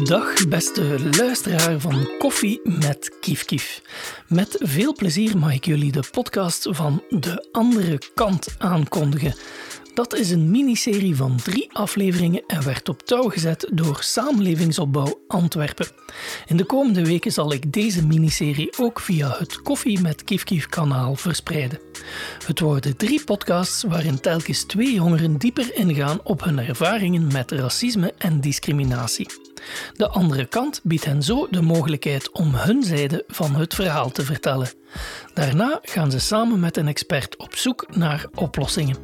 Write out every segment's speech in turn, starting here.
Dag beste luisteraar van Koffie met Kief Kief. Met veel plezier mag ik jullie de podcast van De Andere Kant aankondigen. Dat is een miniserie van drie afleveringen en werd op touw gezet door Samenlevingsopbouw Antwerpen. In de komende weken zal ik deze miniserie ook via het Koffie met Kief Kief kanaal verspreiden. Het worden drie podcasts waarin telkens twee jongeren dieper ingaan op hun ervaringen met racisme en discriminatie. De andere kant biedt hen zo de mogelijkheid om hun zijde van het verhaal te vertellen. Daarna gaan ze samen met een expert op zoek naar oplossingen.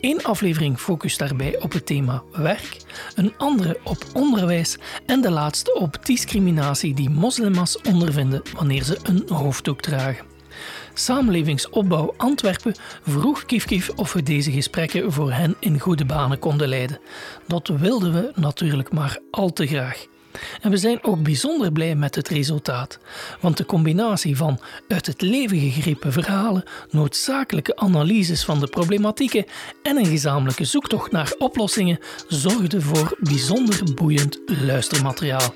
Eén aflevering focust daarbij op het thema werk, een andere op onderwijs en de laatste op discriminatie die moslims ondervinden wanneer ze een hoofddoek dragen. Samenlevingsopbouw Antwerpen vroeg Kief of we deze gesprekken voor hen in goede banen konden leiden. Dat wilden we natuurlijk maar al te graag. En we zijn ook bijzonder blij met het resultaat, want de combinatie van uit het leven gegrepen verhalen, noodzakelijke analyses van de problematieken en een gezamenlijke zoektocht naar oplossingen zorgde voor bijzonder boeiend luistermateriaal.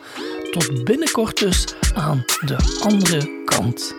Tot binnenkort dus aan de andere kant.